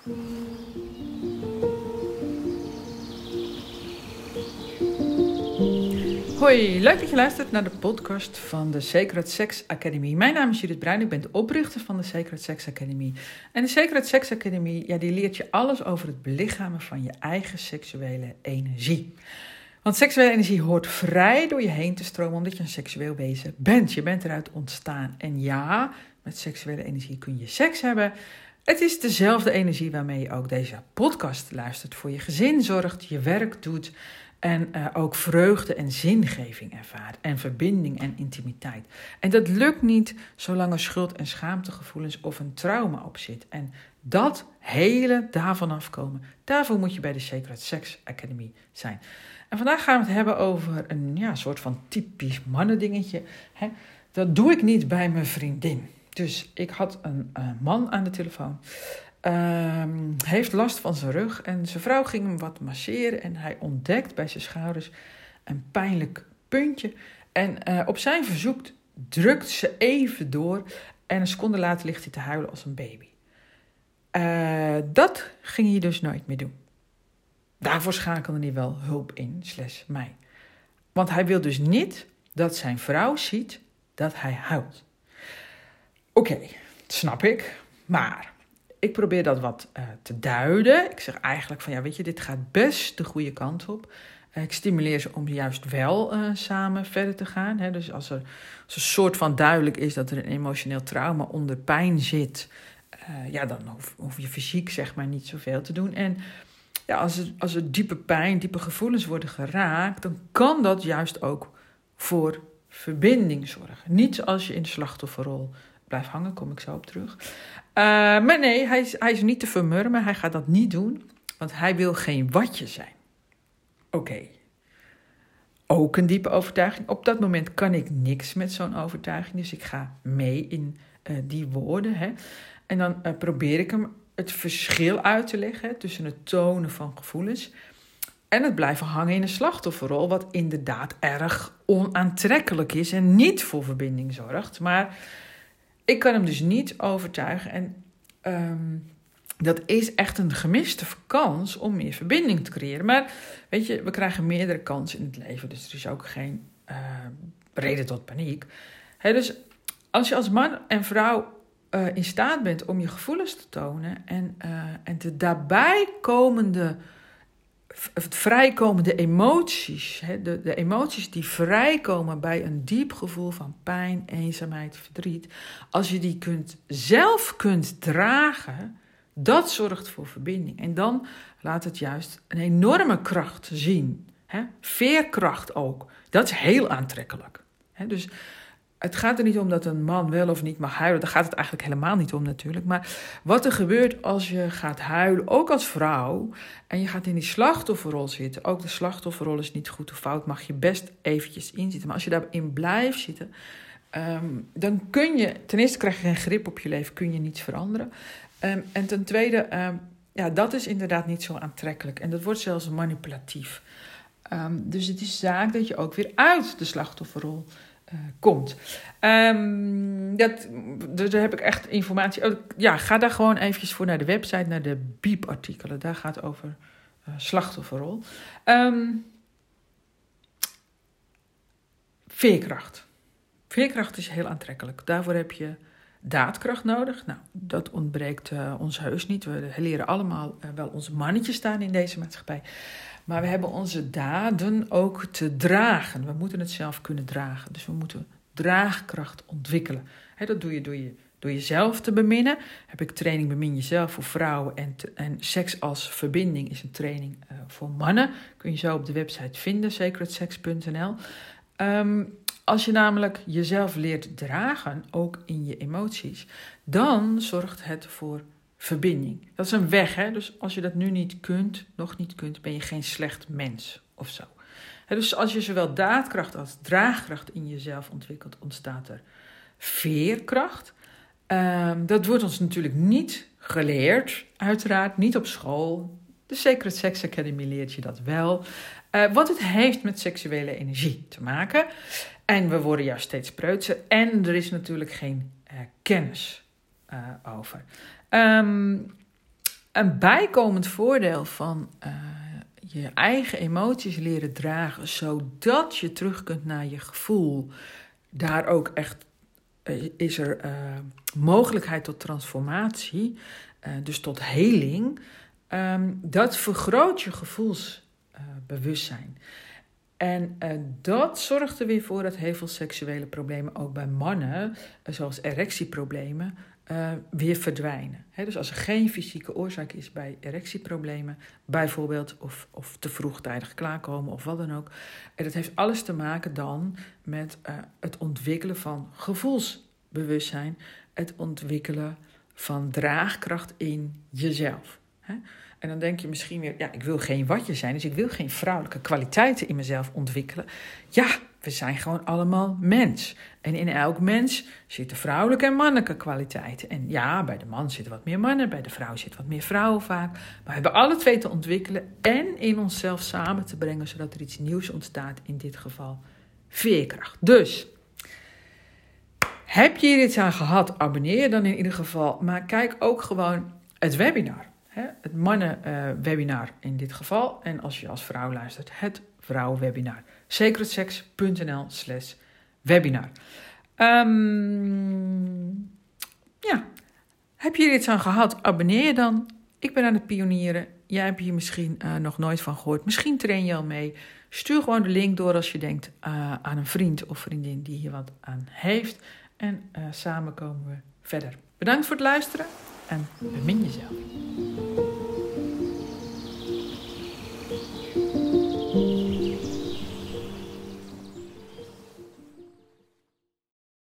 Hoi, leuk dat je luistert naar de podcast van de Sacred Sex Academy. Mijn naam is Judith Bruin, ik ben de oprichter van de Sacred Sex Academy. En de Sacred Sex Academy, ja, die leert je alles over het belichamen van je eigen seksuele energie. Want seksuele energie hoort vrij door je heen te stromen omdat je een seksueel wezen bent. Je bent eruit ontstaan. En ja, met seksuele energie kun je seks hebben. Het is dezelfde energie waarmee je ook deze podcast luistert, voor je gezin zorgt, je werk doet en uh, ook vreugde en zingeving ervaart. En verbinding en intimiteit. En dat lukt niet zolang er schuld- en schaamtegevoelens of een trauma op zit. En dat hele daarvan afkomen, daarvoor moet je bij de Sacred Sex Academy zijn. En vandaag gaan we het hebben over een ja, soort van typisch mannendingetje. Hè? Dat doe ik niet bij mijn vriendin. Dus ik had een, een man aan de telefoon. Um, heeft last van zijn rug en zijn vrouw ging hem wat masseren en hij ontdekt bij zijn schouders een pijnlijk puntje. En uh, op zijn verzoek drukt ze even door en een seconde later ligt hij te huilen als een baby. Uh, dat ging hij dus nooit meer doen. Daarvoor schakelde hij wel hulp in, slash mij. Want hij wil dus niet dat zijn vrouw ziet dat hij huilt. Oké, snap ik. Maar ik probeer dat wat uh, te duiden. Ik zeg eigenlijk van ja, weet je, dit gaat best de goede kant op. Uh, ik stimuleer ze om juist wel uh, samen verder te gaan. Hè. Dus als er, als een soort van duidelijk is dat er een emotioneel trauma onder pijn zit, ja, dan hoef, hoef, je fysiek zeg maar niet zoveel te doen. En ja, als er, als er diepe pijn, diepe gevoelens worden geraakt, dan kan dat juist ook voor verbinding zorgen. Niet als je in de slachtofferrol blijft hangen, kom ik zo op terug. Uh, maar nee, hij is, hij is niet te vermurmen. Hij gaat dat niet doen, want hij wil geen watje zijn. Oké. Ook een diepe overtuiging. Op dat moment kan ik niks met zo'n overtuiging, dus ik ga mee in uh, die woorden. Hè. En dan uh, probeer ik hem het verschil uit te leggen tussen het tonen van gevoelens en het blijven hangen in een slachtofferrol, wat inderdaad erg onaantrekkelijk is en niet voor verbinding zorgt. Maar ik kan hem dus niet overtuigen. En um, dat is echt een gemiste kans om meer verbinding te creëren. Maar weet je, we krijgen meerdere kansen in het leven. Dus er is ook geen uh, reden tot paniek. He, dus als je als man en vrouw uh, in staat bent om je gevoelens te tonen en, uh, en de daarbij komende vrijkomende emoties, hè, de, de emoties die vrijkomen bij een diep gevoel van pijn, eenzaamheid, verdriet, als je die kunt, zelf kunt dragen, dat zorgt voor verbinding. En dan laat het juist een enorme kracht zien. Hè? Veerkracht ook. Dat is heel aantrekkelijk. Hè? Dus het gaat er niet om dat een man wel of niet mag huilen. Daar gaat het eigenlijk helemaal niet om natuurlijk. Maar wat er gebeurt als je gaat huilen, ook als vrouw, en je gaat in die slachtofferrol zitten. Ook de slachtofferrol is niet goed of fout, mag je best eventjes inzitten. Maar als je daarin blijft zitten, um, dan kun je, ten eerste krijg je geen grip op je leven, kun je niets veranderen. Um, en ten tweede, um, ja, dat is inderdaad niet zo aantrekkelijk. En dat wordt zelfs manipulatief. dus het is zaak dat je ook weer uit de slachtofferrol uh, komt. Um, dat, daar heb ik echt informatie. Oh, ja, ga daar gewoon eventjes voor naar de website, naar de BIEB-artikelen. Daar gaat over uh, slachtofferrol. Um, veerkracht. Veerkracht is heel aantrekkelijk. Daarvoor heb je daadkracht nodig. Nou, dat ontbreekt uh, ons heus niet. We leren allemaal wel onze mannetjes staan in deze maatschappij. Maar we hebben onze daden ook te dragen. We moeten het zelf kunnen dragen. Dus we moeten draagkracht ontwikkelen. dat doe je door, je door jezelf te beminnen. Heb ik training Bemin Jezelf voor vrouwen. En, en Seks als Verbinding is een training uh, voor mannen. Kun je zo op de website vinden, sacredsex.nl. Um, ehm, als je namelijk jezelf leert dragen, ook in je emoties, dan zorgt het voor verbinding. Dat is een weg, hè? Dus als je dat nu niet kunt, nog niet kunt, ben je geen slecht mens of zo. dus als je zowel daadkracht als draagkracht in jezelf ontwikkelt, ontstaat er veerkracht. Um, dat wordt ons natuurlijk niet geleerd, uiteraard, niet op school. De Sacred Sex Academy leert je dat wel. Uh, want het heeft met seksuele energie te maken. En we worden juist steeds preutser. En er is natuurlijk geen uh, kennis uh, over. Um, Een bijkomend voordeel van uh, je eigen emoties leren dragen, zodat je terug kunt naar je gevoel. Daar ook echt uh, is er mogelijkheid tot transformatie, dus tot heling. Um, dat vergroot je gevoelsbewustzijn. En dat zorgt er weer voor dat heel veel seksuele problemen, ook bij mannen, zoals erectieproblemen, uh, weer verdwijnen. Dus als er geen fysieke oorzaak is bij erectieproblemen, bijvoorbeeld, of, of te vroegtijdig klaarkomen of wat dan ook. En dat heeft alles te maken dan met het ontwikkelen van gevoelsbewustzijn, het ontwikkelen van draagkracht in jezelf. En dan denk je misschien weer, ja, ik wil geen watje zijn, dus ik wil geen vrouwelijke kwaliteiten in mezelf ontwikkelen. Ja, we zijn gewoon allemaal mens. En in elk mens zitten vrouwelijke en mannelijke kwaliteiten. En ja, bij de man zitten wat meer mannen, bij de vrouw zitten wat meer vrouwen vaak. Maar we hebben alle twee te ontwikkelen en in onszelf samen te brengen, zodat er iets nieuws ontstaat, in dit geval veerkracht. Dus, heb je hier iets aan gehad, abonneer je dan in ieder geval. Maar kijk ook gewoon het webinar het mannenwebinar in dit geval. En als je als vrouw luistert, het vrouwenwebinar. secretsex.nl slash webinar. Um, ja, heb je hier iets aan gehad? Abonneer je dan. Ik ben aan het pionieren. Jij hebt hier misschien uh, nog nooit van gehoord. Misschien train je al mee. Stuur gewoon de link door als je denkt uh, aan een vriend of vriendin die hier wat aan heeft. En samen komen we verder. Bedankt voor het luisteren en bemin jezelf.